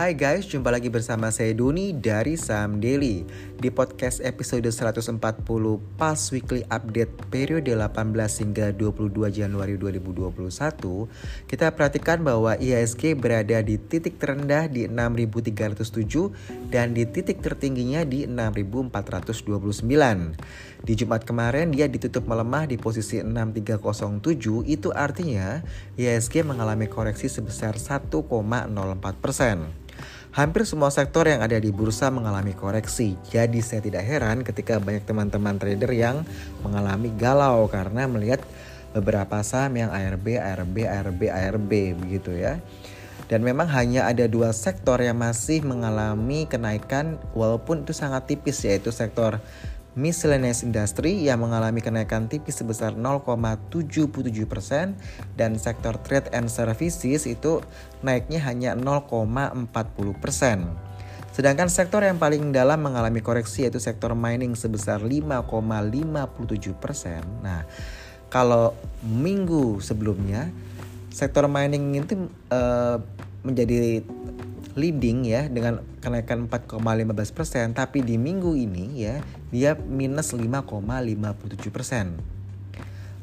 Hai guys, jumpa lagi bersama saya Doni dari Sam Daily Di podcast episode 140 Pas Weekly Update periode 18 hingga 22 Januari 2021 Kita perhatikan bahwa IHSG berada di titik terendah di 6.307 Dan di titik tertingginya di 6.429 Di Jumat kemarin dia ditutup melemah di posisi 6307 Itu artinya IHSG mengalami koreksi sebesar 1,04 persen. Hampir semua sektor yang ada di bursa mengalami koreksi. Jadi saya tidak heran ketika banyak teman-teman trader yang mengalami galau karena melihat beberapa saham yang ARB, ARB, ARB, ARB begitu ya. Dan memang hanya ada dua sektor yang masih mengalami kenaikan walaupun itu sangat tipis yaitu sektor miscellaneous industry yang mengalami kenaikan tipis sebesar 0,77% dan sektor trade and services itu naiknya hanya 0,40%. Sedangkan sektor yang paling dalam mengalami koreksi yaitu sektor mining sebesar 5,57%. Nah, kalau minggu sebelumnya sektor mining itu uh, menjadi leading ya dengan kenaikan 4,15 persen, tapi di minggu ini ya dia minus 5,57 persen.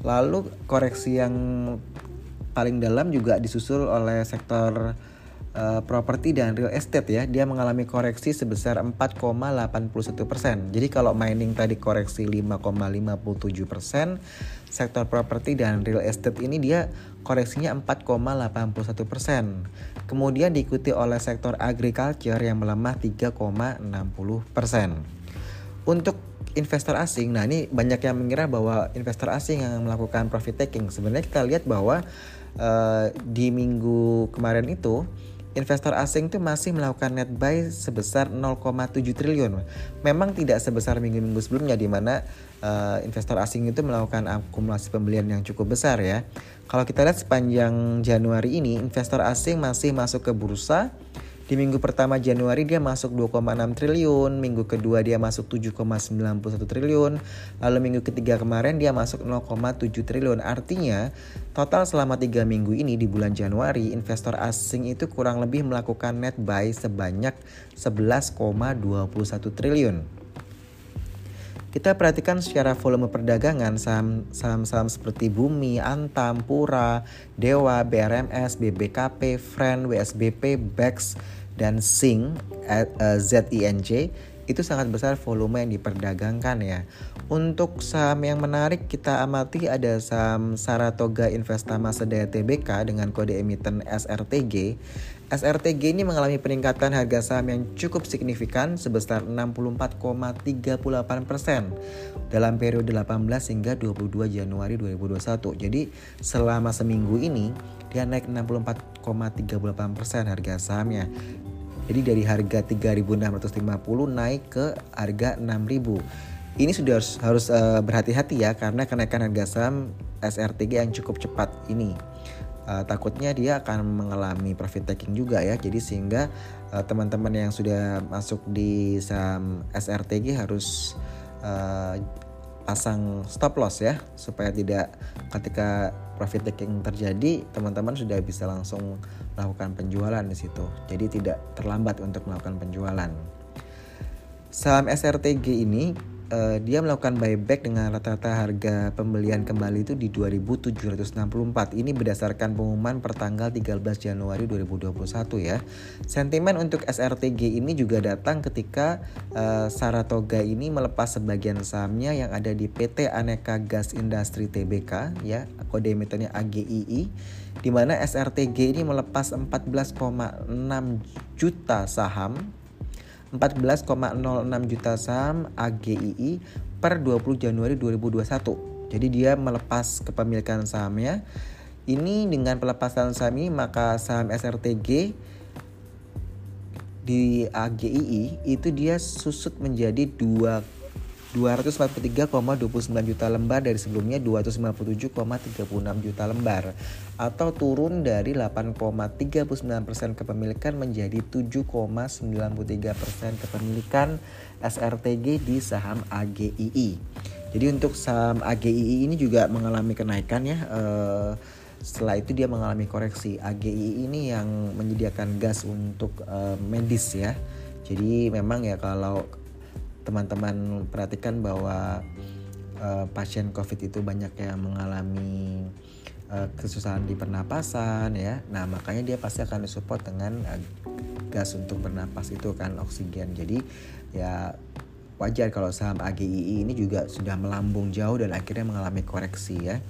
Lalu koreksi yang paling dalam juga disusul oleh sektor uh, properti dan real estate ya, dia mengalami koreksi sebesar 4,81 persen. Jadi kalau mining tadi koreksi 5,57 persen, sektor properti dan real estate ini dia koreksinya 4,81 persen. Kemudian diikuti oleh sektor agriculture yang melemah 3,60 persen. Untuk investor asing, nah ini banyak yang mengira bahwa investor asing yang melakukan profit taking. Sebenarnya kita lihat bahwa uh, di minggu kemarin itu investor asing itu masih melakukan net buy sebesar 0,7 triliun. Memang tidak sebesar minggu-minggu sebelumnya di mana uh, investor asing itu melakukan akumulasi pembelian yang cukup besar ya. Kalau kita lihat sepanjang Januari ini investor asing masih masuk ke bursa di minggu pertama Januari dia masuk 2,6 triliun, minggu kedua dia masuk 7,91 triliun, lalu minggu ketiga kemarin dia masuk 0,7 triliun. Artinya total selama 3 minggu ini di bulan Januari investor asing itu kurang lebih melakukan net buy sebanyak 11,21 triliun. Kita perhatikan secara volume perdagangan saham-saham seperti Bumi, Antam, Pura, Dewa, BRMS, BBKP, Friend, WSBP, BEX, dan Sing eh, ZINJ itu sangat besar volume yang diperdagangkan ya. Untuk saham yang menarik kita amati ada saham Saratoga Investama Sedaya Tbk dengan kode emiten SRTG. SRTG ini mengalami peningkatan harga saham yang cukup signifikan sebesar 64,38% dalam periode 18 hingga 22 Januari 2021. Jadi selama seminggu ini dia naik 64,38% harga sahamnya. Jadi dari harga 3.650 naik ke harga 6.000. Ini sudah harus, harus uh, berhati-hati ya karena kenaikan harga saham SRTG yang cukup cepat ini. Uh, takutnya dia akan mengalami profit taking juga ya. Jadi sehingga uh, teman-teman yang sudah masuk di saham SRTG harus uh, pasang stop loss ya supaya tidak ketika profit taking terjadi teman-teman sudah bisa langsung melakukan penjualan di situ jadi tidak terlambat untuk melakukan penjualan saham SRTG ini uh, dia melakukan buyback dengan rata-rata harga pembelian kembali itu di 2764. Ini berdasarkan pengumuman pertanggal 13 Januari 2021 ya. Sentimen untuk SRTG ini juga datang ketika uh, Saratoga ini melepas sebagian sahamnya yang ada di PT Aneka Gas Industri Tbk ya, kode emitennya AGII di mana SRTG ini melepas 14,6 juta saham 14,06 juta saham AGII per 20 Januari 2021. Jadi dia melepas kepemilikan sahamnya. Ini dengan pelepasan saham ini maka saham SRTG di AGII itu dia susut menjadi 2 243,29 juta lembar dari sebelumnya 257,36 juta lembar atau turun dari 8,39% kepemilikan menjadi 7,93% kepemilikan SRTG di saham AGII. Jadi untuk saham AGII ini juga mengalami kenaikan ya. Eh, Setelah itu dia mengalami koreksi. AGI ini yang menyediakan gas untuk uh, medis ya. Jadi memang ya kalau teman-teman perhatikan bahwa uh, pasien COVID itu banyak yang mengalami uh, kesusahan di pernapasan ya. Nah makanya dia pasti akan disupport dengan uh, gas untuk bernapas itu kan oksigen. Jadi ya wajar kalau saham AGII ini juga sudah melambung jauh dan akhirnya mengalami koreksi ya.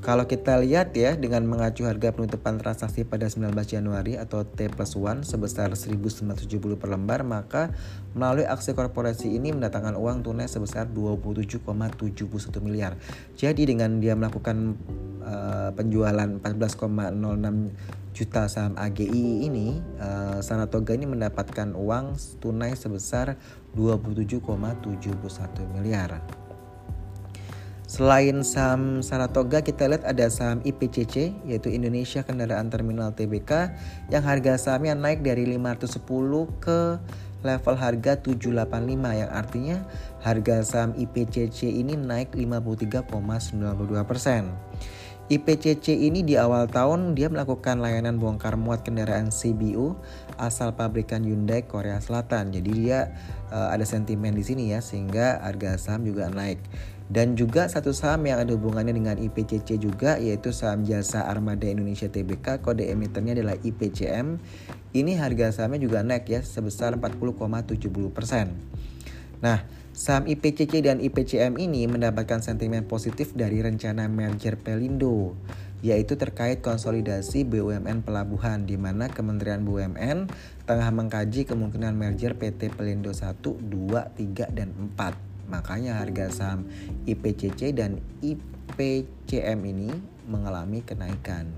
Kalau kita lihat ya dengan mengacu harga penutupan transaksi pada 19 Januari atau T plus 1 sebesar 1970 per lembar maka melalui aksi korporasi ini mendatangkan uang tunai sebesar 27,71 miliar. Jadi dengan dia melakukan uh, penjualan 14,06 juta saham AGI ini uh, Saratoga ini mendapatkan uang tunai sebesar 27,71 miliar. Selain saham Saratoga, kita lihat ada saham IPCC, yaitu Indonesia Kendaraan Terminal TBK, yang harga sahamnya naik dari 510 ke level harga 785 yang artinya harga saham IPCC ini naik 53,92 persen. IPCC ini di awal tahun dia melakukan layanan bongkar muat kendaraan CBU asal pabrikan Hyundai Korea Selatan. Jadi dia uh, ada sentimen di sini ya sehingga harga saham juga naik. Dan juga satu saham yang ada hubungannya dengan IPCC juga yaitu saham jasa Armada Indonesia Tbk kode emitennya adalah IPCM. Ini harga sahamnya juga naik ya sebesar 40,70%. Nah, saham IPCC dan IPCM ini mendapatkan sentimen positif dari rencana merger Pelindo yaitu terkait konsolidasi BUMN pelabuhan di mana Kementerian BUMN tengah mengkaji kemungkinan merger PT Pelindo 1, 2, 3 dan 4. Makanya harga saham IPCC dan IPCM ini mengalami kenaikan.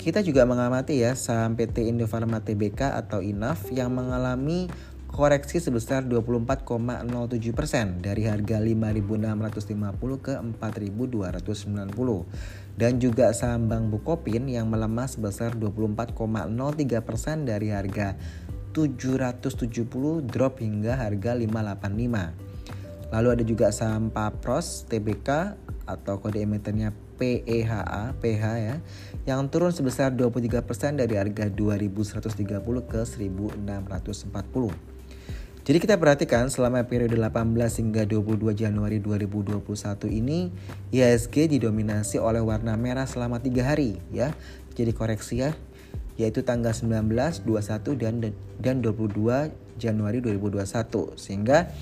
Kita juga mengamati ya saham PT Indofarma Tbk atau INAF yang mengalami koreksi sebesar 24,07% persen dari harga 5.650 ke 4.290 dan juga saham Bank Bukopin yang melemah sebesar 24,03% persen dari harga 770 drop hingga harga 585. Lalu ada juga saham Papros TBK atau kode emitennya PEHA, PH ya, yang turun sebesar 23% dari harga 2130 ke 1640. Jadi kita perhatikan selama periode 18 hingga 22 Januari 2021 ini IHSG didominasi oleh warna merah selama tiga hari ya. Jadi koreksi ya yaitu tanggal 19, 21 dan dan 22 Januari 2021 sehingga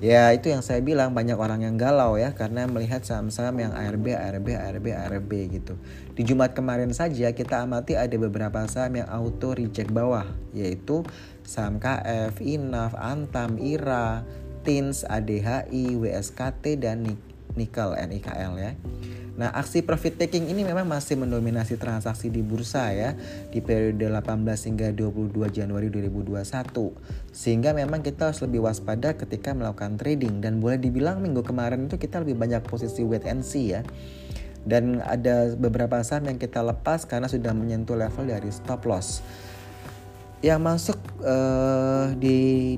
ya itu yang saya bilang banyak orang yang galau ya karena melihat saham-saham yang ARB ARB ARB ARB gitu. Di Jumat kemarin saja kita amati ada beberapa saham yang auto reject bawah yaitu saham KF, Inaf, Antam, IRA, TINS, ADHI, WSKT dan Nikel NIKL ya. Nah, aksi profit taking ini memang masih mendominasi transaksi di bursa ya di periode 18 hingga 22 Januari 2021. Sehingga memang kita harus lebih waspada ketika melakukan trading dan boleh dibilang minggu kemarin itu kita lebih banyak posisi wait and see ya. Dan ada beberapa saham yang kita lepas karena sudah menyentuh level dari stop loss. Yang masuk uh, di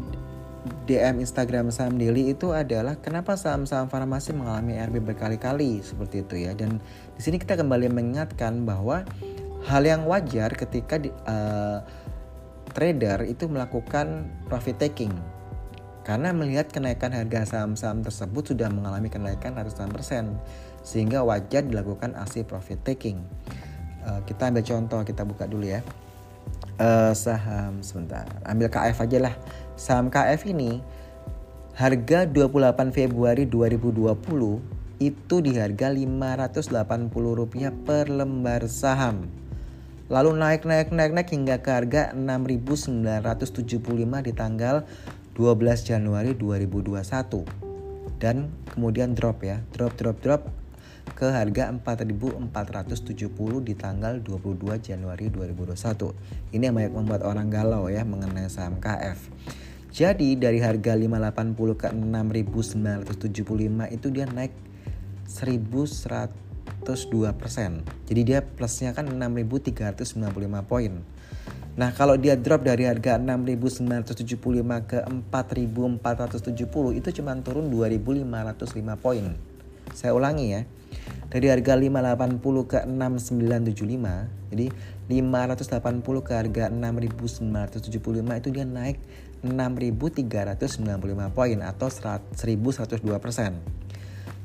DM Instagram saham daily itu adalah kenapa saham-saham farmasi mengalami RB berkali-kali? Seperti itu ya. Dan di sini kita kembali mengingatkan bahwa hal yang wajar ketika di, uh, trader itu melakukan profit taking. Karena melihat kenaikan harga saham-saham tersebut sudah mengalami kenaikan ratusan persen sehingga wajar dilakukan aksi profit taking. Uh, kita ambil contoh kita buka dulu ya. Uh, saham sebentar. Ambil KF aja lah saham KF ini harga 28 Februari 2020 itu di harga Rp580 per lembar saham. Lalu naik naik naik naik hingga ke harga 6.975 di tanggal 12 Januari 2021. Dan kemudian drop ya, drop drop drop ke harga 4.470 di tanggal 22 Januari 2021. Ini yang banyak membuat orang galau ya mengenai saham KF. Jadi dari harga 580 ke 6.975 itu dia naik 1.102 persen. Jadi dia plusnya kan 6.395 poin. Nah kalau dia drop dari harga 6.975 ke 4.470 itu cuma turun 2.505 poin. Saya ulangi ya. Dari harga 580 ke 6975. Jadi 580 ke harga 6975 itu dia naik 6395 poin atau 1102 persen.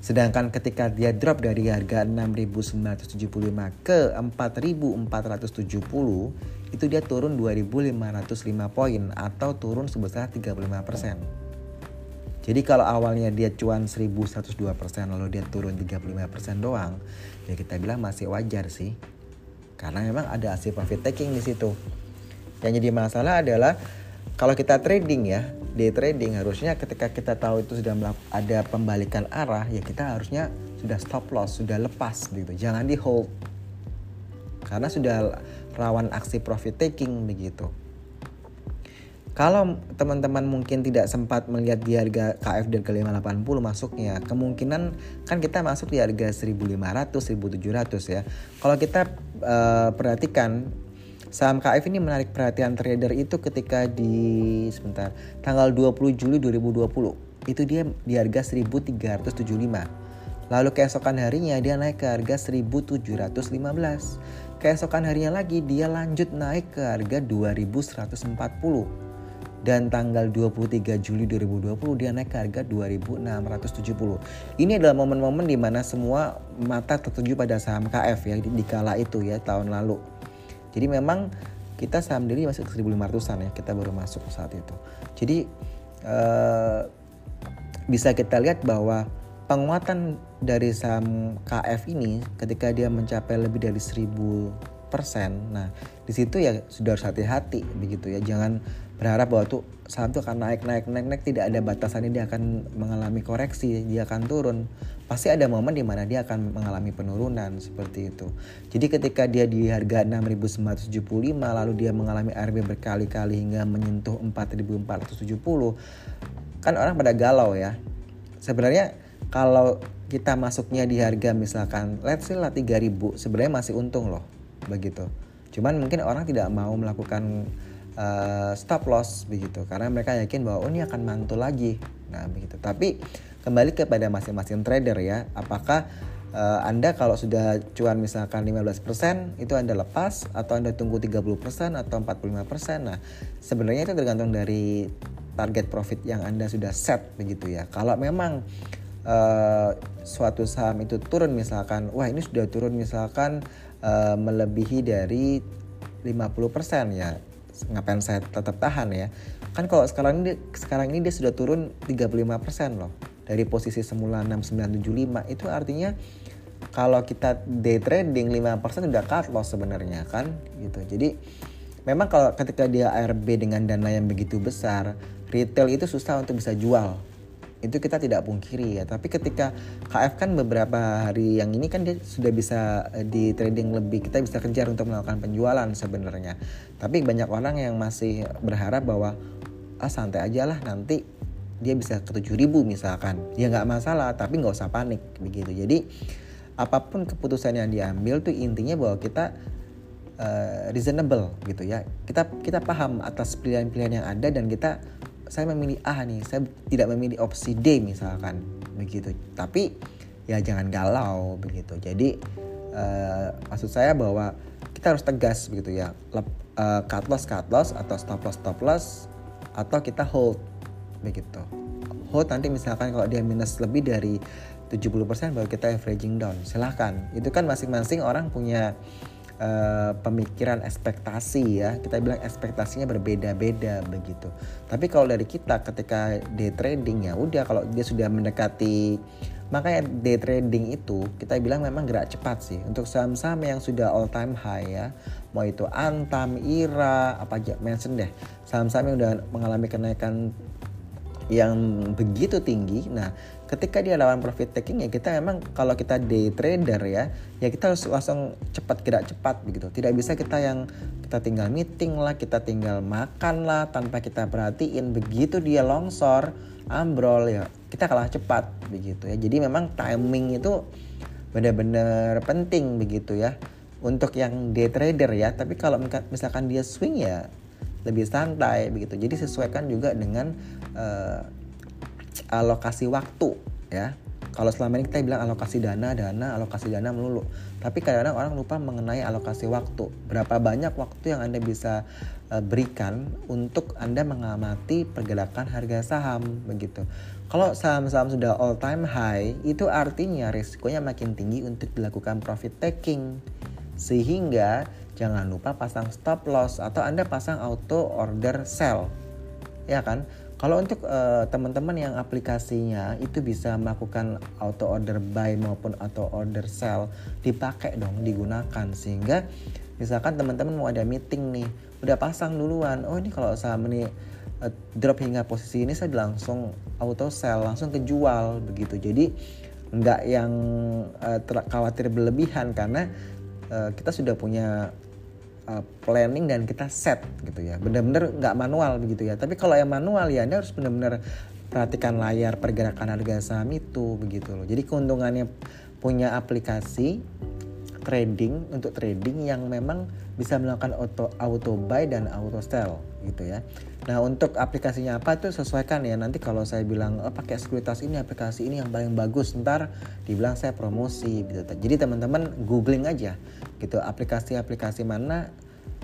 Sedangkan ketika dia drop dari harga 6.975 ke 4.470 itu dia turun 2.505 poin atau turun sebesar 35%. Jadi kalau awalnya dia cuan 1102% lalu dia turun 35% doang, ya kita bilang masih wajar sih. Karena memang ada hasil profit taking di situ. Yang jadi masalah adalah kalau kita trading ya day trading harusnya ketika kita tahu itu sudah ada pembalikan arah ya kita harusnya sudah stop loss sudah lepas begitu jangan di hold. Karena sudah rawan aksi profit taking begitu. Kalau teman-teman mungkin tidak sempat melihat di harga KF dan ke 580 masuknya, kemungkinan kan kita masuk di harga 1500, 1700 ya. Kalau kita uh, perhatikan Saham KF ini menarik perhatian trader itu ketika di sebentar tanggal 20 Juli 2020 itu dia di harga 1375. Lalu keesokan harinya dia naik ke harga 1715. Keesokan harinya lagi dia lanjut naik ke harga 2140 dan tanggal 23 Juli 2020 dia naik ke harga 2670. Ini adalah momen-momen di mana semua mata tertuju pada saham KF ya di, di kala itu ya tahun lalu. Jadi memang kita saham diri masih ke 1500-an ya, kita baru masuk saat itu. Jadi eh, bisa kita lihat bahwa penguatan dari saham KF ini ketika dia mencapai lebih dari 1000 persen, nah di situ ya sudah harus hati-hati begitu ya, jangan berharap bahwa tuh saham tuh akan naik naik naik naik. Tidak ada batasannya dia akan mengalami koreksi dia akan turun. Pasti ada momen di mana dia akan mengalami penurunan seperti itu. Jadi ketika dia di harga 6.975 lalu dia mengalami RB berkali-kali hingga menyentuh 4.470 kan orang pada galau ya. Sebenarnya kalau kita masuknya di harga misalkan let's say lah 3000 sebenarnya masih untung loh begitu. Cuman mungkin orang tidak mau melakukan uh, stop loss begitu. Karena mereka yakin bahwa oh ini akan mantul lagi. Nah begitu. Tapi kembali kepada masing-masing trader ya apakah uh, anda kalau sudah cuan misalkan 15% itu anda lepas atau anda tunggu 30% atau 45% nah sebenarnya itu tergantung dari target profit yang anda sudah set begitu ya. Kalau memang uh, suatu saham itu turun misalkan wah ini sudah turun misalkan uh, melebihi dari 50% ya ngapain saya tetap tahan ya. Kan kalau sekarang ini sekarang ini dia sudah turun 35% loh. Dari posisi semula 6975 itu artinya kalau kita day trading 5% udah cut loss sebenarnya kan gitu. Jadi memang kalau ketika dia ARB dengan dana yang begitu besar retail itu susah untuk bisa jual itu kita tidak pungkiri ya. Tapi ketika KF kan beberapa hari yang ini kan dia sudah bisa eh, di trading lebih kita bisa kejar untuk melakukan penjualan sebenarnya. Tapi banyak orang yang masih berharap bahwa ah santai aja lah nanti dia bisa ke 7000 misalkan. Ya nggak masalah tapi nggak usah panik begitu. Jadi apa pun keputusan yang diambil tuh intinya bahwa kita uh, reasonable gitu ya. Kita kita paham atas pilihan-pilihan yang ada dan kita saya memilih A nih saya tidak memilih opsi D misalkan begitu. Tapi ya jangan galau begitu. Jadi uh, maksud saya bahwa kita harus tegas begitu ya. Lep, uh, cut loss cut loss atau stop loss stop loss atau kita hold begitu. Hold nanti misalkan kalau dia minus lebih dari 70% baru kita averaging down. Silahkan. Itu kan masing-masing orang punya uh, pemikiran ekspektasi ya. Kita bilang ekspektasinya berbeda-beda begitu. Tapi kalau dari kita ketika day trading ya udah kalau dia sudah mendekati makanya day trading itu kita bilang memang gerak cepat sih. Untuk saham-saham yang sudah all time high ya mau itu Antam, Ira, apa aja mention deh. Saham-saham yang udah mengalami kenaikan yang begitu tinggi. Nah ketika dia lawan profit taking ya kita memang kalau kita day trader ya ya kita harus langsung cepat gerak cepat begitu. Tidak bisa kita yang kita tinggal meeting lah kita tinggal makan lah tanpa kita perhatiin. Begitu dia longsor ambrol ya kita kalah cepat begitu ya. Jadi memang timing itu benar-benar penting begitu ya. Untuk yang day trader ya tapi kalau misalkan dia swing ya lebih santai begitu. Jadi sesuaikan juga dengan uh, alokasi waktu ya. Kalau selama ini kita bilang alokasi dana dana alokasi dana melulu. Tapi kadang-kadang orang lupa mengenai alokasi waktu. Berapa banyak waktu yang anda bisa uh, berikan untuk anda mengamati pergerakan harga saham begitu. Kalau saham-saham sudah all time high itu artinya risikonya makin tinggi untuk dilakukan profit taking. Sehingga jangan lupa pasang stop loss atau anda pasang auto order sell. Ya kan? Kalau untuk uh, teman-teman yang aplikasinya itu bisa melakukan auto order buy maupun auto order sell dipakai dong digunakan. Sehingga misalkan teman-teman mau ada meeting nih udah pasang duluan oh ini kalau saham ini uh, drop hingga posisi ini saya langsung auto sell langsung kejual begitu. Jadi nggak yang uh, khawatir berlebihan karena uh, kita sudah punya uh, planning dan kita set gitu ya. Benar-benar nggak manual begitu ya. Tapi kalau yang manual ya anda harus benar-benar perhatikan layar pergerakan harga saham itu begitu loh. Jadi keuntungannya punya aplikasi trading untuk trading yang memang bisa melakukan auto auto buy dan auto sell gitu ya. Nah untuk aplikasinya apa itu sesuaikan ya. Nanti kalau saya bilang oh, pakai sekuritas ini aplikasi ini yang paling bagus ntar dibilang saya promosi gitu. Jadi teman-teman googling aja gitu aplikasi-aplikasi mana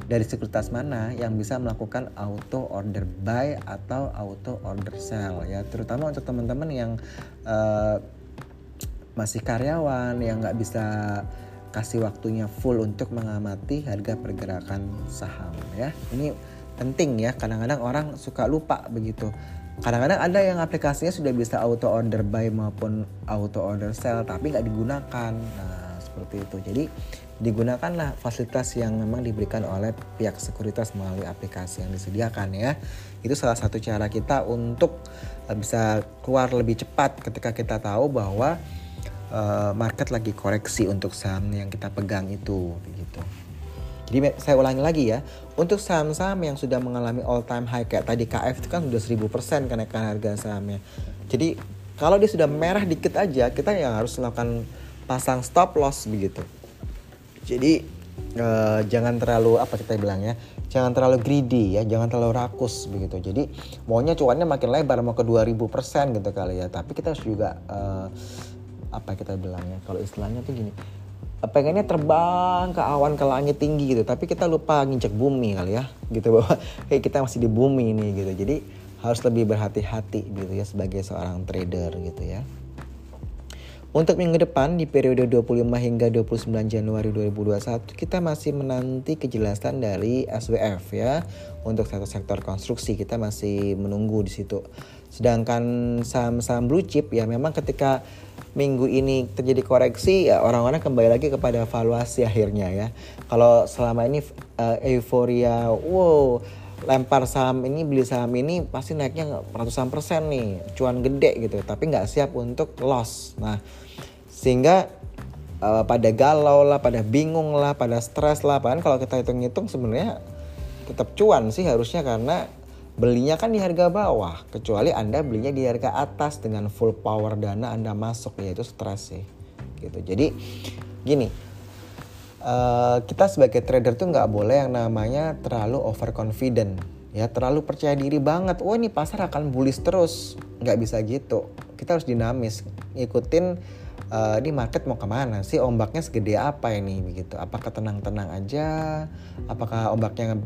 dari sekuritas mana yang bisa melakukan auto order buy atau auto order sell ya. Terutama untuk teman-teman yang uh, masih karyawan yang nggak bisa kasih waktunya full untuk mengamati harga pergerakan saham ya. Ini penting ya. Kadang-kadang orang suka lupa begitu. Kadang-kadang ada yang aplikasinya sudah bisa auto order buy maupun auto order sell tapi nggak digunakan. Nah seperti itu. Jadi digunakanlah fasilitas yang memang diberikan oleh pihak sekuritas melalui aplikasi yang disediakan ya itu salah satu cara kita untuk eh, bisa keluar lebih cepat ketika kita tahu bahwa uh, market lagi koreksi untuk saham yang kita pegang itu begitu jadi saya ulangi lagi ya, untuk saham-saham yang sudah mengalami all time high kayak tadi KF itu kan sudah 1000% kenaikan harga sahamnya. Jadi kalau dia sudah merah dikit aja, kita yang harus melakukan pasang stop loss begitu. Jadi uh, jangan terlalu apa kita bilang ya, jangan terlalu greedy ya, jangan terlalu rakus begitu. Jadi maunya cuannya makin lebar mau ke 2000% gitu kali ya. Tapi kita harus juga uh, apa kita bilangnya kalau istilahnya tuh gini pengennya terbang ke awan ke langit tinggi gitu tapi kita lupa nginjek bumi kali ya gitu bahwa hey, kita masih di bumi ini gitu jadi harus lebih berhati-hati gitu ya sebagai seorang trader gitu ya untuk minggu depan di periode 25 hingga 29 Januari 2021 kita masih menanti kejelasan dari SWF ya untuk sektor-sektor konstruksi kita masih menunggu di situ. Sedangkan saham-saham blue chip ya memang ketika minggu ini terjadi koreksi ya orang-orang kembali lagi kepada valuasi akhirnya ya. Kalau selama ini uh, euforia wow lempar saham ini beli saham ini pasti naiknya ratusan persen nih cuan gede gitu tapi nggak siap untuk loss. Nah sehingga uh, pada galau lah pada bingung lah pada stres lah bahkan kalau kita hitung-hitung sebenarnya tetap cuan sih harusnya karena belinya kan di harga bawah kecuali anda belinya di harga atas dengan full power dana anda masuk ya itu stres sih gitu. Jadi gini uh, kita sebagai trader tuh nggak boleh yang namanya terlalu overconfident ya. Terlalu percaya diri banget. Oh ini pasar akan bullish terus. Nggak bisa gitu. Kita harus dinamis. Ngikutin uh, ini market mau ke mana sih? Ombaknya segede apa ini? Begitu. Apakah tenang-tenang aja? Apakah ombaknya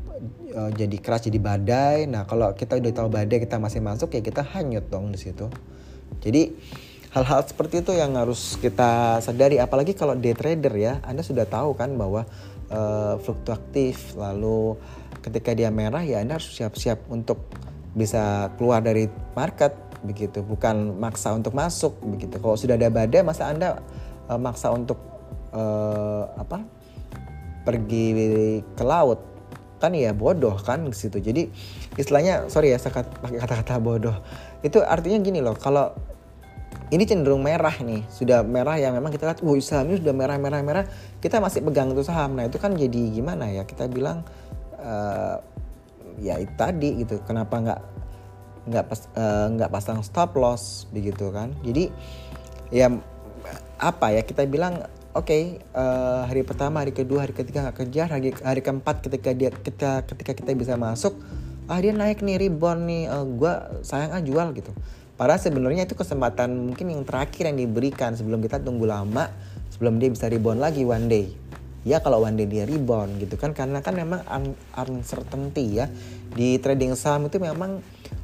uh, jadi keras jadi badai? Nah kalau kita udah tahu badai kita masih masuk ya kita hanyut dong di situ. Jadi hal-hal seperti itu yang harus kita sadari. Apalagi kalau day trader ya anda sudah tahu kan bahwa uh, fluktuatif. Lalu ketika dia merah ya anda harus siap-siap untuk bisa keluar dari market begitu. Bukan maksa untuk masuk begitu. Kalau sudah ada badai masa anda uh, maksa untuk uh, apa pergi ke laut? Kan ya bodoh kan di situ. Jadi istilahnya sorry ya saya pakai kata-kata bodoh. Itu artinya gini loh kalau ini cenderung merah nih sudah merah yang memang kita lihat wah saham ini sudah merah merah merah. Kita masih pegang itu saham. Nah itu kan jadi gimana ya? Kita bilang uh, ya itu tadi gitu. Kenapa nggak nggak pas uh, nggak pasang stop loss? Begitu kan. Jadi ya apa ya? Kita bilang oke okay, uh, hari pertama hari kedua hari ketiga nggak kejar hari hari keempat ketika dia kita ketika kita bisa masuk ah dia naik nih rebound nih uh, eh, gue sayang ah jual gitu Padahal sebenarnya itu kesempatan mungkin yang terakhir yang diberikan sebelum kita tunggu lama sebelum dia bisa rebound lagi one day. Ya kalau one day dia rebound gitu kan karena kan memang un uncertainty ya di trading saham itu memang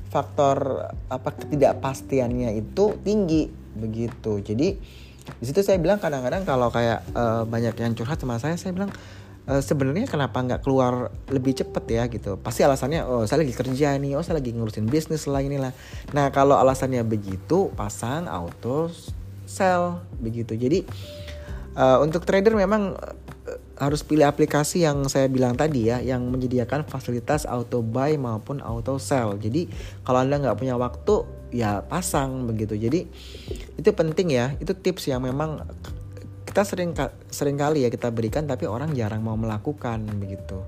faktor apa ketidakpastiannya itu tinggi begitu. Jadi di situ saya bilang kadang-kadang kalau kayak uh, banyak yang curhat sama saya saya bilang uh, sebenarnya kenapa nggak keluar lebih cepet ya gitu? Pasti alasannya oh saya lagi kerja nih oh saya lagi ngurusin bisnis lah inilah. Nah kalau alasannya begitu pasang auto sell begitu. Jadi uh, untuk trader memang uh, harus pilih aplikasi yang saya bilang tadi ya yang menyediakan fasilitas auto buy maupun auto sell. Jadi kalau anda nggak punya waktu ya pasang begitu. Jadi itu penting ya itu tips yang memang kita sering sering kali ya kita berikan tapi orang jarang mau melakukan begitu.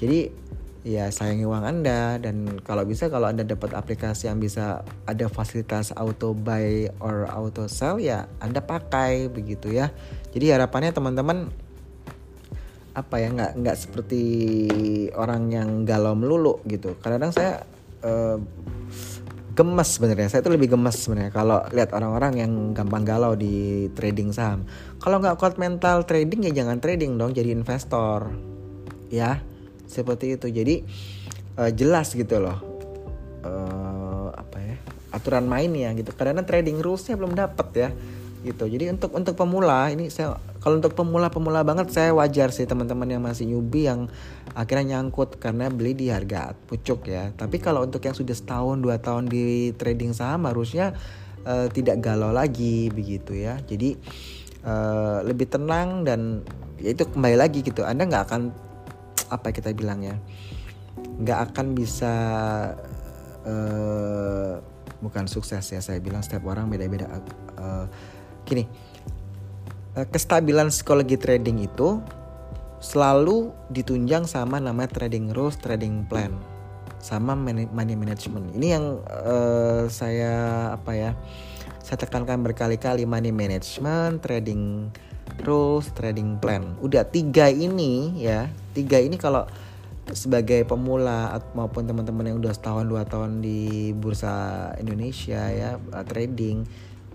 Jadi ya sayangi uang anda dan kalau bisa kalau anda dapat aplikasi yang bisa ada fasilitas auto buy or auto sell ya anda pakai begitu ya. Jadi harapannya teman-teman apa ya nggak nggak seperti orang yang galau melulu gitu. Kadang-kadang saya uh, gemes sebenarnya. Saya itu lebih gemes sebenarnya kalau lihat orang-orang yang gampang galau di trading saham. Kalau nggak kuat mental trading ya jangan trading dong jadi investor. Ya seperti itu. Jadi uh, jelas gitu loh uh, apa ya aturan mainnya gitu. Karena trading rulesnya belum dapet ya gitu. Jadi untuk untuk pemula ini saya kalau untuk pemula-pemula banget saya wajar sih teman-teman yang masih newbie yang akhirnya nyangkut karena beli di harga pucuk ya. Tapi kalau untuk yang sudah setahun dua tahun di trading saham harusnya uh, tidak galau lagi begitu ya. Jadi uh, lebih tenang dan ya itu kembali lagi gitu. Anda nggak akan apa kita bilang ya nggak akan bisa uh, bukan sukses ya saya bilang setiap orang beda-beda. Uh, gini kestabilan psikologi trading itu selalu ditunjang sama namanya trading rules, trading plan, sama money management. Ini yang uh, saya apa ya? Saya tekankan berkali-kali money management, trading rules, trading plan. Udah tiga ini ya, tiga ini kalau sebagai pemula maupun teman-teman yang udah setahun dua tahun di bursa Indonesia ya trading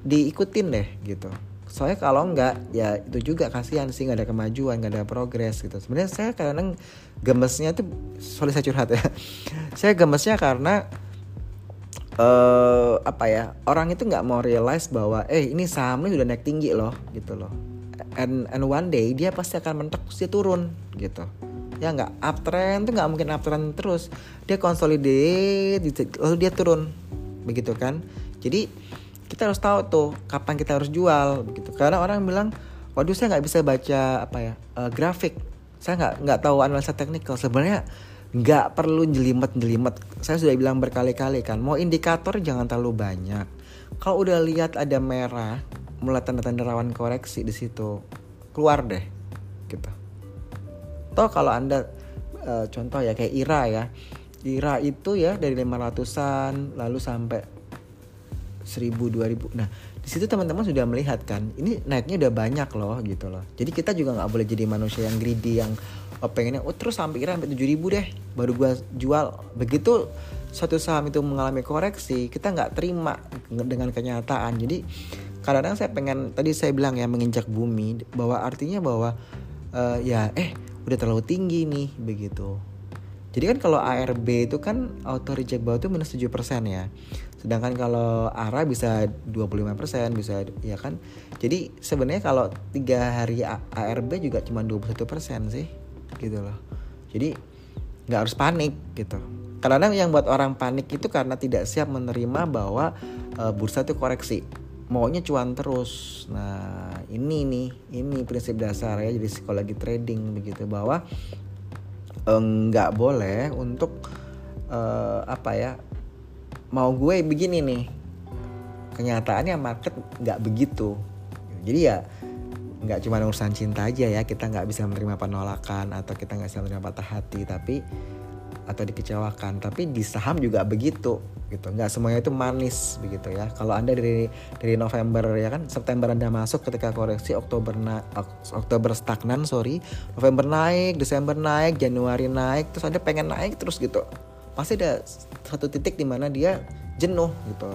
diikutin deh gitu soalnya kalau enggak ya itu juga kasihan sih nggak ada kemajuan nggak ada progres gitu. Sebenarnya saya kadang gemesnya tuh sorry saya curhat ya. Saya gemesnya karena uh, apa ya orang itu nggak mau realize bahwa eh ini sahamnya udah naik tinggi loh gitu loh. And and one day dia pasti akan mentok dia turun gitu. Ya nggak uptrend tuh nggak mungkin uptrend terus. Dia consolidate lalu dia turun. Begitu kan? Jadi kita harus tahu tuh kapan kita harus jual begitu karena orang bilang waduh saya nggak bisa baca apa ya uh, grafik. Saya nggak nggak tahu analisa teknikal. Sebenarnya nggak perlu jelimet jelimet saya sudah bilang berkali-kali kan mau indikator jangan terlalu banyak. Kalau udah lihat ada merah mulai tanda-tanda rawan koreksi di situ keluar deh gitu. Toh kalau anda uh, contoh ya kayak IRA ya. IRA itu ya dari 500-an lalu sampai seribu dua nah di situ teman-teman sudah melihat kan ini naiknya udah banyak loh gitu loh. Jadi kita juga nggak boleh jadi manusia yang greedy yang oh, pengennya oh terus sampai kira sampai tujuh ribu deh baru gua jual. Begitu satu saham itu mengalami koreksi kita nggak terima dengan kenyataan. Jadi kadang-kadang saya pengen tadi saya bilang ya menginjak bumi bahwa artinya bahwa uh, ya eh udah terlalu tinggi nih begitu. Jadi kan kalau ARB itu kan auto reject bawah itu minus 7% ya. Sedangkan kalau ARA bisa 25% bisa ya kan. Jadi sebenarnya kalau tiga hari ARB juga cuma 21% sih gitu loh. Jadi nggak harus panik gitu. Karena yang buat orang panik itu karena tidak siap menerima bahwa e, bursa itu koreksi maunya cuan terus. Nah, ini nih, ini prinsip dasar ya jadi psikologi trading begitu bahwa nggak uh, boleh untuk uh, apa ya mau gue begini nih. Kenyataannya market nggak begitu. Jadi ya nggak cuma urusan cinta aja ya. Kita nggak bisa menerima penolakan atau kita nggak bisa menerima patah hati tapi atau dikecewakan. Tapi di saham juga begitu gitu. Nggak semuanya itu manis begitu ya. Kalau anda dari dari November ya kan September anda masuk ketika koreksi Oktober na Oktober stagnan sorry. November naik Desember naik Januari naik terus anda pengen naik terus gitu pasti ada satu titik di mana dia jenuh gitu.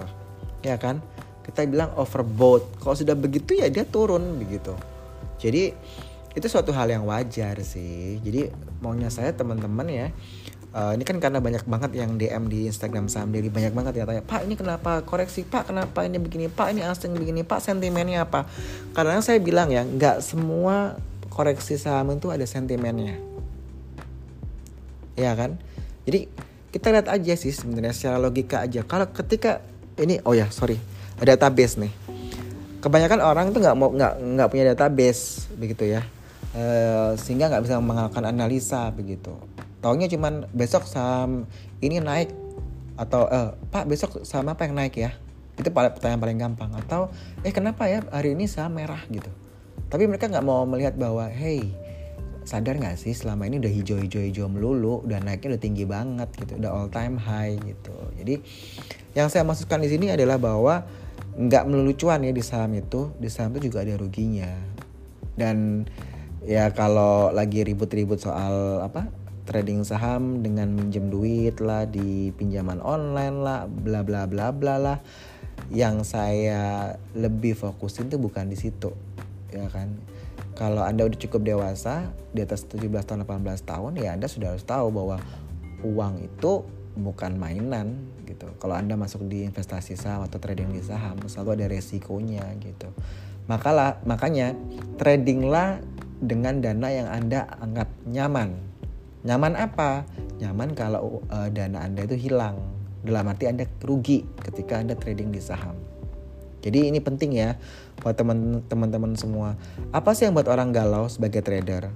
Ya kan? Kita bilang overbought kalau sudah begitu ya dia turun begitu. Jadi itu suatu hal yang wajar sih. Jadi maunya saya teman-teman ya uh, ini kan karena banyak banget yang DM di Instagram saham dari banyak banget ya tanya Pak ini kenapa? Koreksi Pak kenapa ini begini? Pak ini asing begini? Pak sentimennya apa? Karena saya bilang ya nggak semua koreksi saham itu ada sentimennya. Ya kan? Jadi kita lihat aja sih sebenarnya secara logika aja. Kalau ketika ini oh ya sorry. Database nih. Kebanyakan orang tuh nggak mau nggak nggak punya database begitu ya. E, sehingga nggak bisa mengalahkan analisa begitu. Taunya cuman besok saham ini naik atau eh, pak besok saham apa yang naik ya? Itu pertanyaan paling gampang. Atau eh kenapa ya hari ini saham merah? gitu. Tapi mereka nggak mau melihat bahwa hey sadar nggak sih selama ini udah hijau-hijau-hijau melulu udah naiknya udah tinggi banget gitu udah all time high gitu. Jadi yang saya maksudkan di sini adalah bahwa nggak melulu cuan ya di saham itu di saham itu juga ada ruginya. Dan ya kalau lagi ribut-ribut soal apa trading saham dengan minjem duit lah di pinjaman online lah bla bla bla bla lah yang saya lebih fokusin tuh bukan di situ ya kan kalau anda udah cukup dewasa di atas 17 tahun 18 tahun ya anda sudah harus tahu bahwa uang itu bukan mainan gitu. Kalau Anda masuk di investasi saham atau trading di saham selalu ada resikonya gitu. Makalah makanya tradinglah dengan dana yang Anda anggap nyaman. Nyaman apa? Nyaman kalau uh, dana Anda itu hilang. Dalam arti Anda rugi ketika Anda trading di saham. Jadi ini penting ya buat teman-teman semua. Apa sih yang buat orang galau sebagai trader?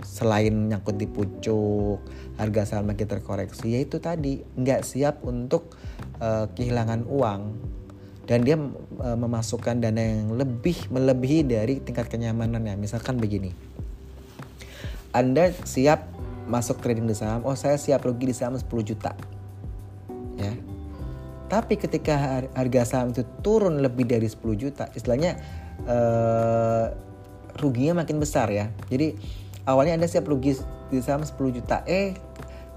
Selain nyangkut di pucuk, harga saham makin terkoreksi yaitu tadi nggak siap untuk uh, kehilangan uang. Dan dia uh, memasukkan dana yang lebih melebihi dari tingkat kenyamanannya. Misalkan begini. Anda siap masuk trading di saham? Oh saya siap rugi di saham 10 juta. Ya tapi ketika harga saham itu turun lebih dari 10 juta istilahnya uh, ruginya makin besar ya. Jadi awalnya anda siap rugi di saham 10 juta eh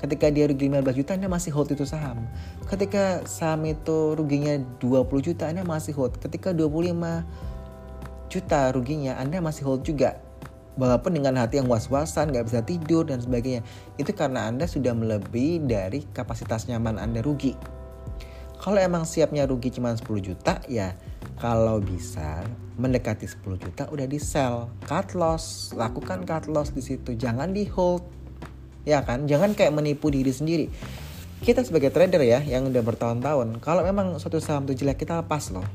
ketika dia rugi 15 juta Anda masih hold itu saham. Ketika saham itu ruginya 20 juta Anda masih hold. Ketika 25 juta ruginya Anda masih hold juga. Walaupun dengan hati yang was-wasan nggak bisa tidur dan sebagainya. Itu karena Anda sudah melebihi dari kapasitas nyaman Anda rugi kalau emang siapnya rugi cuma 10 juta ya kalau bisa mendekati 10 juta udah di sell cut loss lakukan cut loss di situ. Jangan di hold ya kan? Jangan kayak menipu diri sendiri. Kita sebagai trader ya yang udah bertahun-tahun kalau memang suatu saham itu jelek kita lepas loh.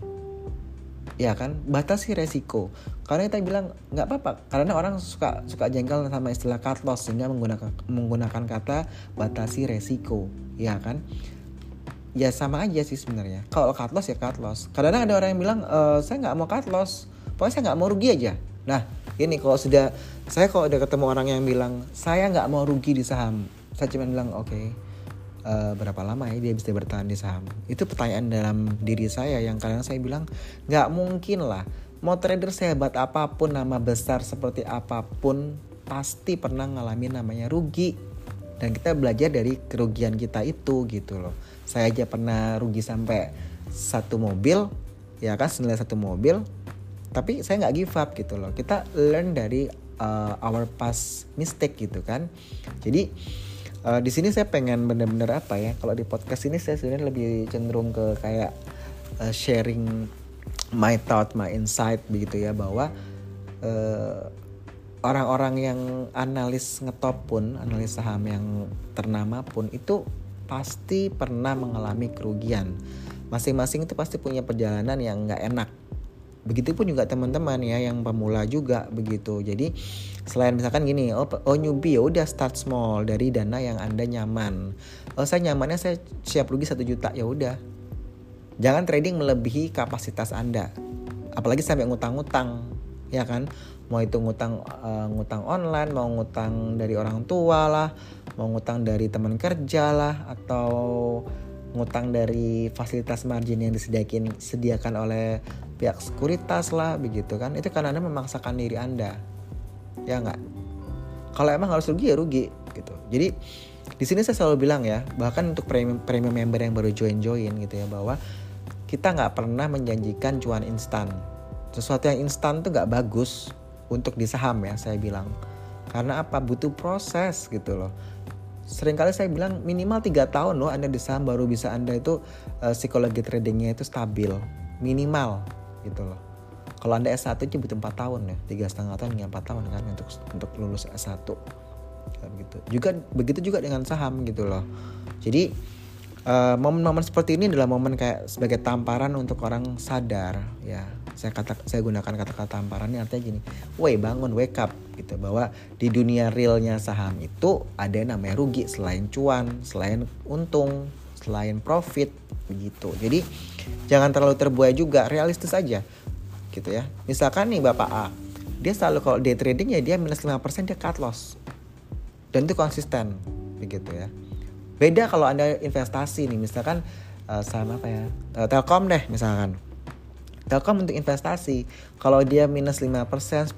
Ya kan? Batasi resiko. Karena kita bilang nggak apa-apa. Karena orang suka suka jengkel sama istilah cut loss sehingga menggunakan menggunakan kata batasi resiko. Ya kan ya sama aja sih sebenarnya. Kalau cut loss ya cut loss. Kadang ada orang yang bilang e, saya nggak mau cut loss. Pokoknya saya nggak mau rugi aja. Nah ini kalau sudah saya kalau udah ketemu orang yang bilang saya nggak mau rugi di saham saya cuma bilang oke okay, uh, eh, berapa lama ya dia bisa bertahan di saham? Itu pertanyaan dalam diri saya yang kadang saya bilang nggak mungkin lah. Mau trader sehebat apa pun nama besar seperti apa pun pasti pernah ngalamin namanya rugi. Dan kita belajar dari kerugian kita itu gitu loh saya aja pernah rugi sampai satu mobil ya kan senilai satu mobil tapi saya nggak give up gitu loh. Kita learn dari uh, our past mistake gitu kan. Jadi uh, di sini saya pengen bener-bener apa ya kalau di podcast ini saya sebenarnya lebih cenderung ke kayak uh, sharing my thought my insight begitu ya bahwa uh, orang-orang yang analis ngetop pun analis saham yang ternama pun itu pasti pernah mengalami kerugian masing-masing itu pasti punya perjalanan yang nggak enak Begitupun juga teman-teman ya yang pemula juga begitu. Jadi selain misalkan gini, oh, oh newbie ya udah start small dari dana yang anda nyaman. Oh saya nyamannya saya siap rugi satu juta ya udah. Jangan trading melebihi kapasitas anda. Apalagi sampai ngutang-ngutang, ya kan? Mau itu ngutang uh, ngutang online, mau ngutang dari orang tua lah, mau ngutang dari teman kerja lah, atau ngutang dari fasilitas margin yang disediakan sediakan oleh pihak sekuritas lah begitu kan. Itu karena anda memaksakan diri anda. Ya nggak? Kalau emang harus rugi ya rugi gitu. Jadi di sini saya selalu bilang ya bahkan untuk premium premium member yang baru join join gitu ya bahwa kita nggak pernah menjanjikan cuan instan. Sesuatu yang instan tuh nggak bagus untuk di saham ya saya bilang. Karena apa? Butuh proses gitu loh. Seringkali saya bilang minimal tiga tahun loh anda di saham baru bisa anda itu uh, psikologi tradingnya itu stabil. Minimal gitu loh. Kalau anda S1 itu butuh 4 tahun ya tiga setengah tahun hingga 4 tahun kan untuk untuk lulus S1 gitu. Juga begitu juga dengan saham gitu loh. Jadi momen eh, momen-momen seperti ini adalah momen kayak sebagai tamparan untuk orang sadar ya saya kata saya gunakan kata-kata tamparan ini artinya gini, woi bangun wake up gitu bahwa di dunia realnya saham itu ada yang namanya rugi selain cuan, selain untung, selain profit begitu. Jadi jangan terlalu terbuai juga, realistis aja gitu ya. Misalkan nih Bapak A, dia selalu kalau day trading ya dia minus 5% dia cut loss. Dan itu konsisten begitu ya. Beda kalau Anda investasi nih, misalkan uh, saham apa ya? Uh, Telkom deh misalkan Telkom untuk investasi. Kalau dia minus 5% 10%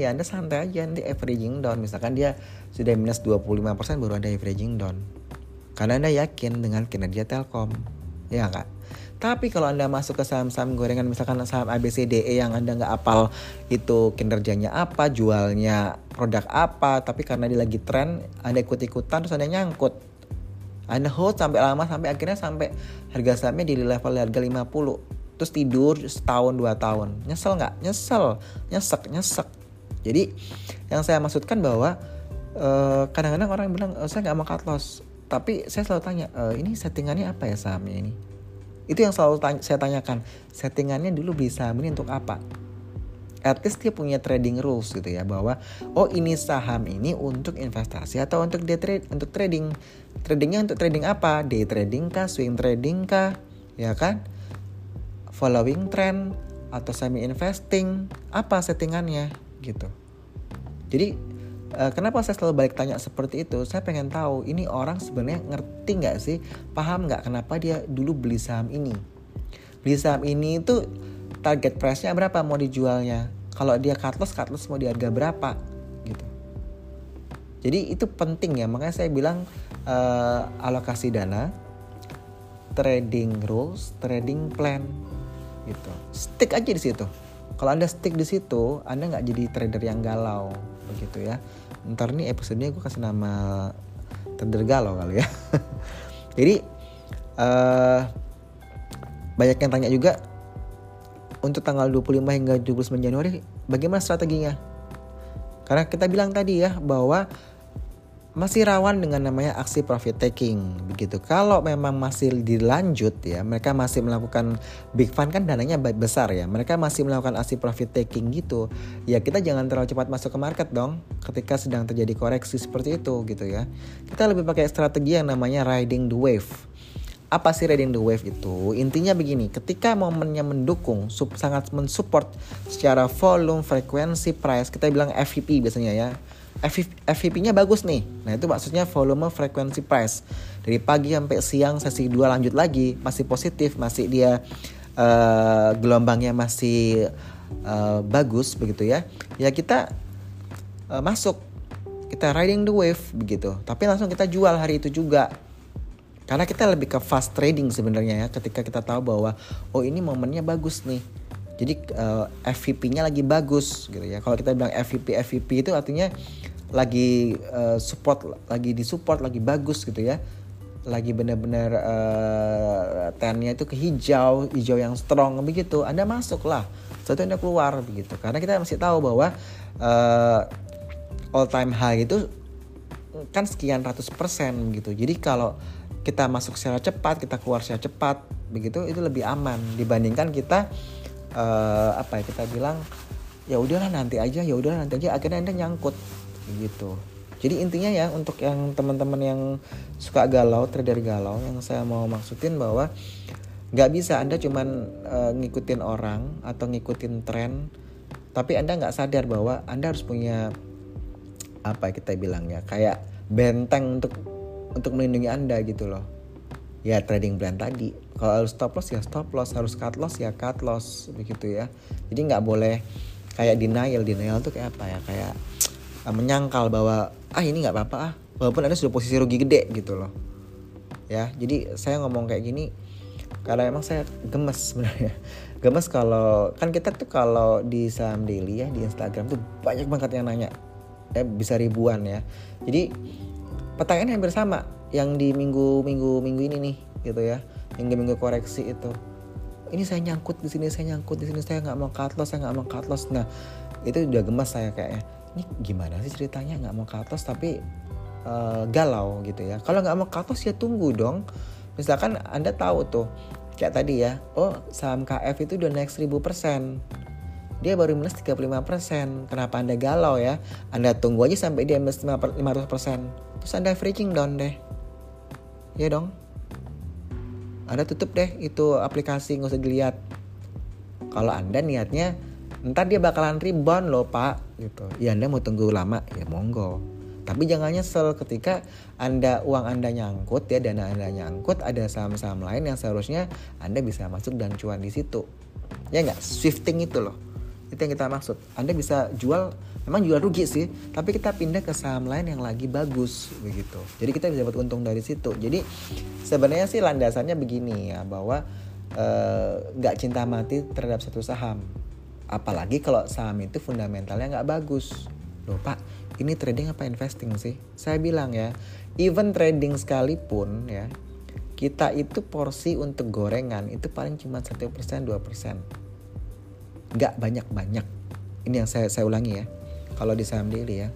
ya Anda santai aja nanti averaging down. Misalkan dia sudah minus 25% baru Anda averaging down. Karena Anda yakin dengan kinerja Telkom. Ya enggak tapi kalau Anda masuk ke saham-saham gorengan misalkan saham ABCDE yang Anda nggak apal itu kinerjanya apa, jualnya produk apa, tapi karena dia lagi tren, Anda ikut-ikutan terus Anda nyangkut. Anda hold sampai lama sampai akhirnya sampai harga sahamnya di level harga 50 terus tidur setahun dua tahun. Nyesel nggak? Nyesel. Nyesek nyesek. Jadi yang saya maksudkan bahwa eh, kadang-kadang orang bilang e, saya nggak mau cut loss. Tapi saya selalu tanya e, ini settingannya apa ya sahamnya ini? Itu yang selalu tanya, saya tanyakan settingannya dulu beli saham ini untuk apa? At least dia punya trading rules gitu ya bahwa oh ini saham ini untuk investasi atau untuk day trade untuk trading. Tradingnya untuk trading apa? Day trading kah? Swing trading kah? Ya kan following trend atau semi investing apa settingannya gitu. Jadi uh, kenapa saya selalu balik tanya seperti itu? Saya pengen tahu ini orang sebenarnya ngerti nggak sih? Paham nggak kenapa dia dulu beli saham ini? Beli saham ini itu target price-nya berapa mau dijualnya? Kalau dia cut loss cut loss mau di harga berapa? Gitu. Jadi itu penting ya. Makanya saya bilang uh, alokasi dana trading rules trading plan gitu. Stick aja di situ. Kalau anda stick di situ anda nggak jadi trader yang galau begitu ya. Ntar nih episodenya gue kasih nama trader galau kali ya. Jadi uh, banyak yang tanya juga untuk tanggal 25 hingga 29 Januari bagaimana strateginya? Karena kita bilang tadi ya bahwa masih rawan dengan namanya aksi profit taking begitu. Kalau memang masih dilanjut ya, mereka masih melakukan big fund kan dananya besar ya. Mereka masih melakukan aksi profit taking gitu. Ya kita jangan terlalu cepat masuk ke market dong ketika sedang terjadi koreksi seperti itu gitu ya. Kita lebih pakai strategi yang namanya riding the wave. Apa sih riding the wave itu? Intinya begini, ketika momennya mendukung, sub, sangat mensupport secara volume, frekuensi, price, kita bilang FVP biasanya ya FVP-nya bagus nih. Nah, itu maksudnya volume frekuensi price. Dari pagi sampai siang sesi 2 lanjut lagi masih positif, masih dia uh, gelombangnya masih uh, bagus begitu ya. Ya kita uh, masuk kita riding the wave begitu. Tapi langsung kita jual hari itu juga. Karena kita lebih ke fast trading sebenarnya ya ketika kita tahu bahwa oh ini momennya bagus nih. Jadi uh, FVP-nya lagi bagus gitu ya. Kalau kita bilang FVP FVP itu artinya lagi uh, support lagi di support lagi bagus gitu ya. Lagi benar-benar uh, tennya itu ke hijau hijau yang strong begitu. Anda masuk lah setelah anda keluar begitu. Karena kita masih tahu bahwa uh, all time high itu kan sekian ratus persen gitu. Jadi kalau kita masuk secara cepat kita keluar secara cepat begitu itu lebih aman dibandingkan kita uh, apa ya kita bilang ya udahlah nanti aja ya udahlah nanti aja. Akhirnya anda nyangkut gitu. Jadi intinya ya untuk yang teman-teman yang suka galau trader galau yang saya mau maksudin bahwa nggak bisa anda cuman uh, ngikutin orang atau ngikutin tren tapi anda nggak sadar bahwa anda harus punya apa kita bilang ya kayak benteng untuk untuk melindungi anda gitu loh. Ya trading plan tadi. Kalau harus stop loss ya stop loss. Harus cut loss ya cut loss. Begitu ya. Jadi nggak boleh kayak denial. Denial tuh kayak apa ya? Kayak uh, menyangkal bahwa ah ini nggak apa-apa ah. Walaupun ada sudah posisi rugi gede gitu loh. Ya jadi saya ngomong kayak gini karena emang saya gemes sebenarnya. Gemes kalau kan kita tuh kalau di saham daily ya di Instagram tuh banyak banget yang nanya. Ya bisa ribuan ya. Jadi pertanyaan hampir sama yang di minggu minggu minggu ini nih gitu ya. Minggu minggu koreksi itu. Ini saya nyangkut di sini saya nyangkut di sini saya nggak mau cut loss saya nggak mau cut loss. Nah itu udah gemas saya kayaknya ini gimana sih ceritanya? Nggak mau loss tapi uh, galau gitu ya. Kalau nggak mau cut loss ya tunggu dong. Misalkan anda tahu tuh kayak tadi ya oh saham KF itu udah naik 1000% dia baru minus 35% kenapa anda galau ya? Anda tunggu aja sampai dia minus 500% terus anda freaking down deh. Ya dong. Anda tutup deh itu aplikasi nggak usah dilihat. Kalau anda niatnya ntar dia bakalan rebound loh pak gitu. Ya anda mau tunggu lama? Ya monggo. Tapi jangan nyesel ketika anda uang anda nyangkut ya dana anda nyangkut ada saham-saham lain yang seharusnya anda bisa masuk dan cuan di situ. Ya nggak? Shifting itu loh. Itu yang kita maksud. Anda bisa jual memang jual rugi sih tapi kita pindah ke saham lain yang lagi bagus begitu. Jadi kita bisa dapat untung dari situ. Jadi sebenarnya sih landasannya begini ya bahwa eh, nggak uh, cinta mati terhadap satu saham apalagi kalau saham itu fundamentalnya nggak bagus. Loh pak ini trading apa investing sih? Saya bilang ya even trading sekalipun ya kita itu porsi untuk gorengan itu paling cuma satu persen dua persen. Nggak banyak banyak ini yang saya saya ulangi ya kalau di saham daily ya.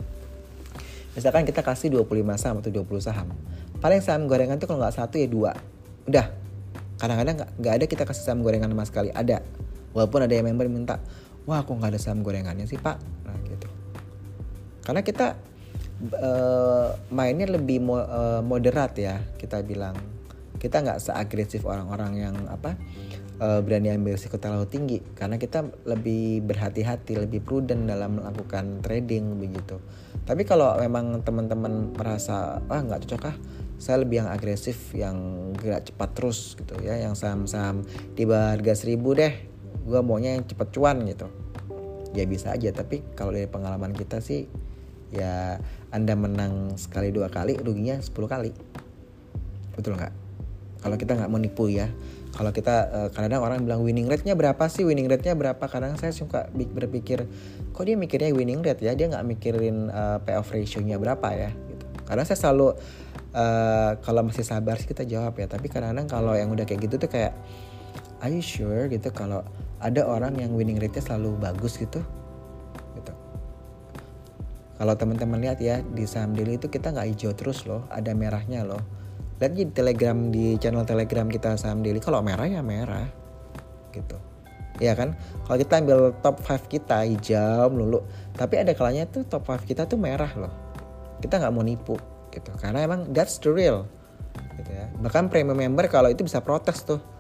Misalkan kita kasih 25 saham atau 20 saham paling saham gorengan tuh kalau nggak satu ya dua. Udah. Kadang-kadang nggak ada kita kasih saham gorengan sama sekali ada. Walaupun ada yang member minta wah aku nggak ada saham gorengannya sih pak? Nah gitu. Karena kita uh, mainnya lebih mo uh, moderat ya kita bilang. Kita nggak seagresif orang-orang yang apa uh, berani ambil risiko terlalu tinggi. Karena kita lebih berhati-hati, lebih prudent dalam melakukan trading begitu. Tapi kalau memang teman-teman merasa ah nggak cocok ah, saya lebih yang agresif, yang gerak cepat terus gitu ya, yang saham-saham di harga seribu deh, gue maunya yang cepat cuan gitu. Ya bisa aja, tapi kalau dari pengalaman kita sih ya anda menang sekali dua kali ruginya 10 kali. Betul nggak? Kalau kita nggak mau nipu ya. Kalau kita uh, kadang orang bilang winning rate-nya berapa sih? Winning rate-nya berapa? Kadang saya suka berpikir kok dia mikirnya winning rate ya? Dia nggak mikirin uh, payoff ratio-nya berapa ya? Gitu. Karena saya selalu uh, kalau masih sabar sih kita jawab ya. Tapi kadang-kadang kalau yang udah kayak gitu tuh kayak are you sure? Gitu. Kalau ada orang yang winning rate-nya selalu bagus gitu gitu. Kalau teman-teman lihat ya di saham daily itu kita nggak hijau terus loh ada merahnya loh. Lihat di telegram di channel telegram kita saham daily kalau merah ya merah gitu. Ya kan? Kalau kita ambil top 5 kita hijau melulu tapi ada kalanya tuh top 5 kita tuh merah loh. Kita nggak mau nipu gitu. Karena emang that's the real gitu ya. Bahkan premium member kalau itu bisa protes tuh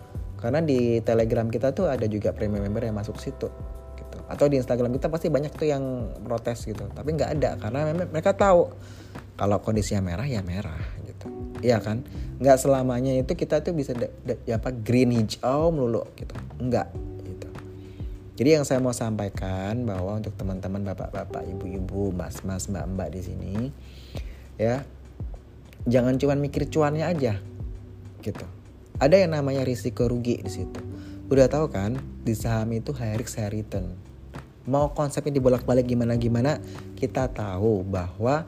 karena di telegram kita tuh ada juga premium member yang masuk situ gitu. Atau di instagram kita pasti banyak tuh yang protes gitu. Tapi nggak ada karena mereka tahu. Kalau kondisinya merah ya merah gitu. Iya kan? Nggak selamanya itu kita tuh bisa ya apa green hijau melulu gitu. Enggak gitu. Jadi yang saya mau sampaikan bahwa untuk teman-teman bapak-bapak ibu-ibu mas-mas mbak-mbak di sini ya jangan cuma mikir cuannya aja gitu ada yang namanya risiko rugi di situ udah tahu kan di saham itu high risk high return mau konsepnya dibolak-balik gimana gimana kita tahu bahwa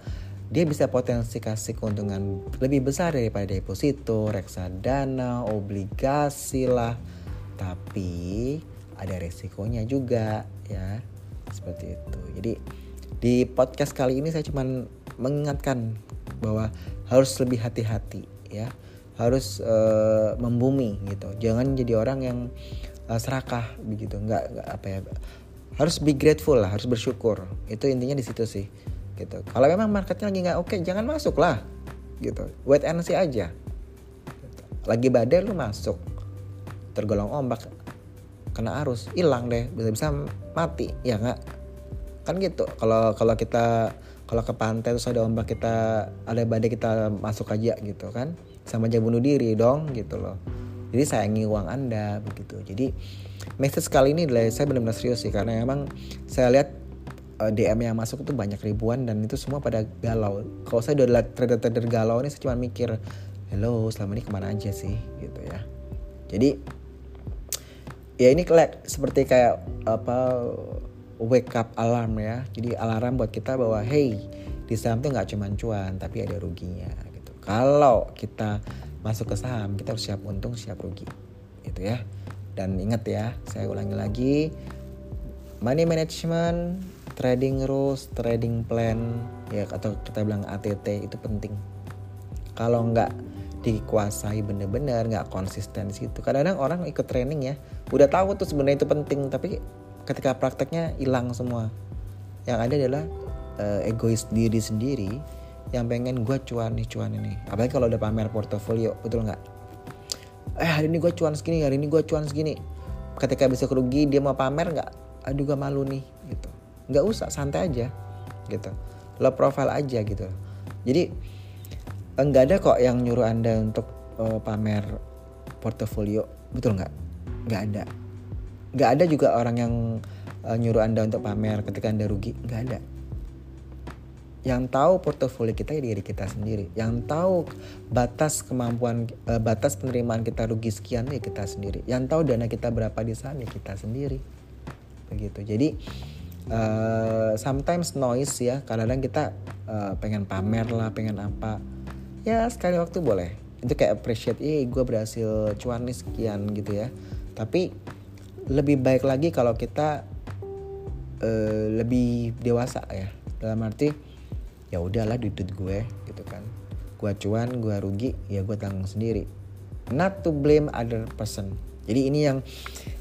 dia bisa potensi kasih keuntungan lebih besar daripada deposito, reksadana, obligasi lah. Tapi ada resikonya juga ya. Seperti itu. Jadi di podcast kali ini saya cuma mengingatkan bahwa harus lebih hati-hati ya. Harus uh, membumi gitu. Jangan jadi orang yang uh, serakah begitu. Enggak, enggak apa ya. Harus be grateful lah, harus bersyukur. Itu intinya di situ sih gitu kalau memang marketnya lagi nggak oke jangan masuk lah gitu wait and see aja lagi badai lu masuk tergolong ombak kena arus hilang deh bisa bisa mati ya nggak kan gitu kalau kalau kita kalau ke pantai terus ada ombak kita ada badai kita masuk aja gitu kan sama aja bunuh diri dong gitu loh. Jadi sayangi uang anda begitu. Jadi message kali ini adalah saya benar-benar serius sih karena emang saya lihat eh, DM yang masuk itu banyak ribuan dan itu semua pada galau. Kalau saya udah trader-trader galau ini saya cuma mikir, hello selama ini ke mana aja sih? Gitu ya. jadi ya ini kayak seperti kayak apa wake up alarm ya. Jadi alarm buat kita bahwa hey di saham tuh nggak cuma cuan tapi ada ruginya kalau kita masuk ke saham kita harus siap untung siap rugi. Itu ya. Dan ingat ya saya ulangi lagi money management trading rules trading plan ya atau kita bilang ATT itu penting. Kalau nggak dikuasai bener-bener nggak konsisten situ. Kadang-kadang orang ikut training ya udah tahu tuh sebenarnya itu penting tapi ketika prakteknya hilang semua. Yang ada adalah uh, egois diri sendiri yang pengen gue cuan nih cuan ini. Apalagi kalau udah pamer portofolio betul nggak? Eh hari ini gue cuan segini hari ini gue cuan segini. Ketika bisa kerugi dia mau pamer nggak? Aduh gue malu nih gitu. Nggak usah santai aja gitu. Lo profile aja gitu. Jadi nggak ada kok yang nyuruh anda untuk uh, pamer portofolio betul nggak? Nggak ada. Nggak ada juga orang yang uh, nyuruh anda untuk pamer ketika anda rugi nggak ada yang tahu portofolio kita ya diri kita sendiri. Yang tahu batas kemampuan uh, batas penerimaan kita rugi sekian ya kita sendiri. Yang tahu dana kita berapa di sana ya kita sendiri. Begitu. Jadi uh, sometimes noise ya kadang-kadang kita uh, pengen pamer lah pengen apa. Ya sekali waktu boleh. Itu kayak appreciate eh gue berhasil cuan nih sekian gitu ya. Tapi lebih baik lagi kalau kita uh, lebih dewasa ya. Dalam arti ya udahlah duit duit gue gitu kan gue cuan gue rugi ya gue tanggung sendiri not to blame other person jadi ini yang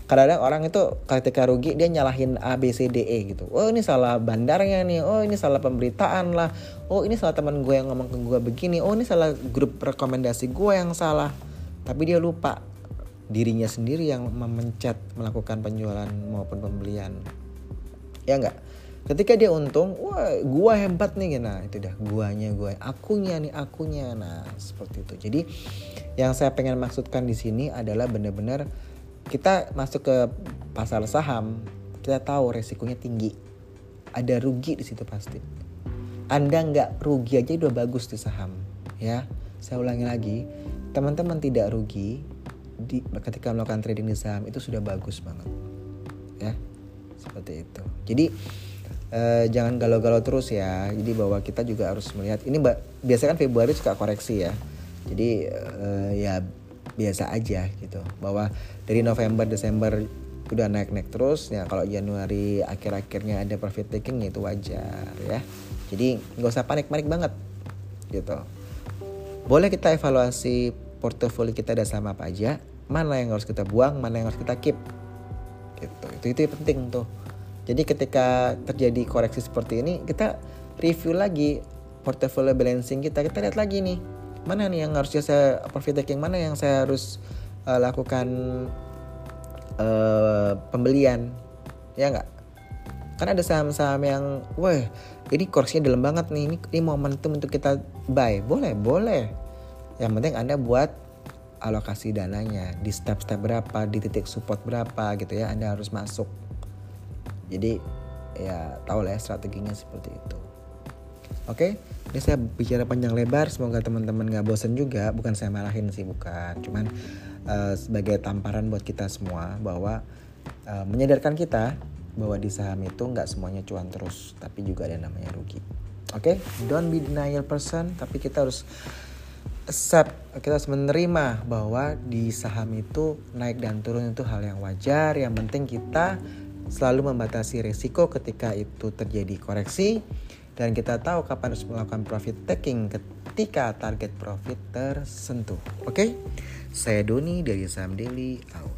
kadang-kadang orang itu ketika rugi dia nyalahin A B C D E gitu. Oh ini salah bandarnya nih. Oh ini salah pemberitaan lah. Oh ini salah teman gue yang ngomong ke gue begini. Oh ini salah grup rekomendasi gue yang salah. Tapi dia lupa dirinya sendiri yang memencet melakukan penjualan maupun pembelian ya enggak ketika dia untung wah gua hebat nih nah itu dah guanya gua. Akunya nih akunya. Nah seperti itu. Jadi yang saya pengen maksudkan di sini adalah benar-benar kita masuk ke pasar saham kita tahu resikonya tinggi. Ada rugi di situ pasti. Anda nggak rugi aja udah bagus di saham ya. Saya ulangi lagi teman-teman tidak rugi di, ketika melakukan trading di saham itu sudah bagus banget ya. Seperti itu. Jadi eh, jangan galau-galau terus ya. Jadi bahwa kita juga harus melihat. Ini biasanya kan Februari suka koreksi ya. Jadi eh, ya biasa aja gitu. Bahwa dari November Desember udah naik-naik terus. Ya kalau Januari akhir-akhirnya ada profit taking itu wajar ya. Jadi nggak usah panik-panik banget gitu. Boleh kita evaluasi portofolio kita ada sama apa aja? Mana yang harus kita buang mana yang harus kita keep? Gitu. Itu itu penting tuh jadi ketika terjadi koreksi seperti ini kita review lagi portfolio balancing kita. Kita lihat lagi nih mana nih yang harusnya saya profit taking mana yang saya harus uh, lakukan uh, pembelian. Ya nggak? Kan ada saham-saham yang wah ini koreksinya dalam banget nih ini, ini momentum untuk kita buy. Boleh boleh. Yang penting anda buat alokasi dananya di step-step berapa di titik support berapa gitu ya anda harus masuk jadi ya tahu lah ya strateginya seperti itu. Oke ini saya bicara panjang lebar semoga teman-teman nggak bosen juga. Bukan saya marahin sih bukan. Cuman uh, sebagai tamparan buat kita semua bahwa uh, menyadarkan kita bahwa di saham itu nggak semuanya cuan terus tapi juga ada namanya rugi. Oke okay? don't be denial person tapi kita harus accept kita harus menerima bahwa di saham itu naik dan turun itu hal yang wajar. Yang penting kita selalu membatasi risiko ketika itu terjadi koreksi. Dan kita tahu kapan harus melakukan profit taking ketika target profit tersentuh. Oke? Okay? saya Doni dari Saham Daily out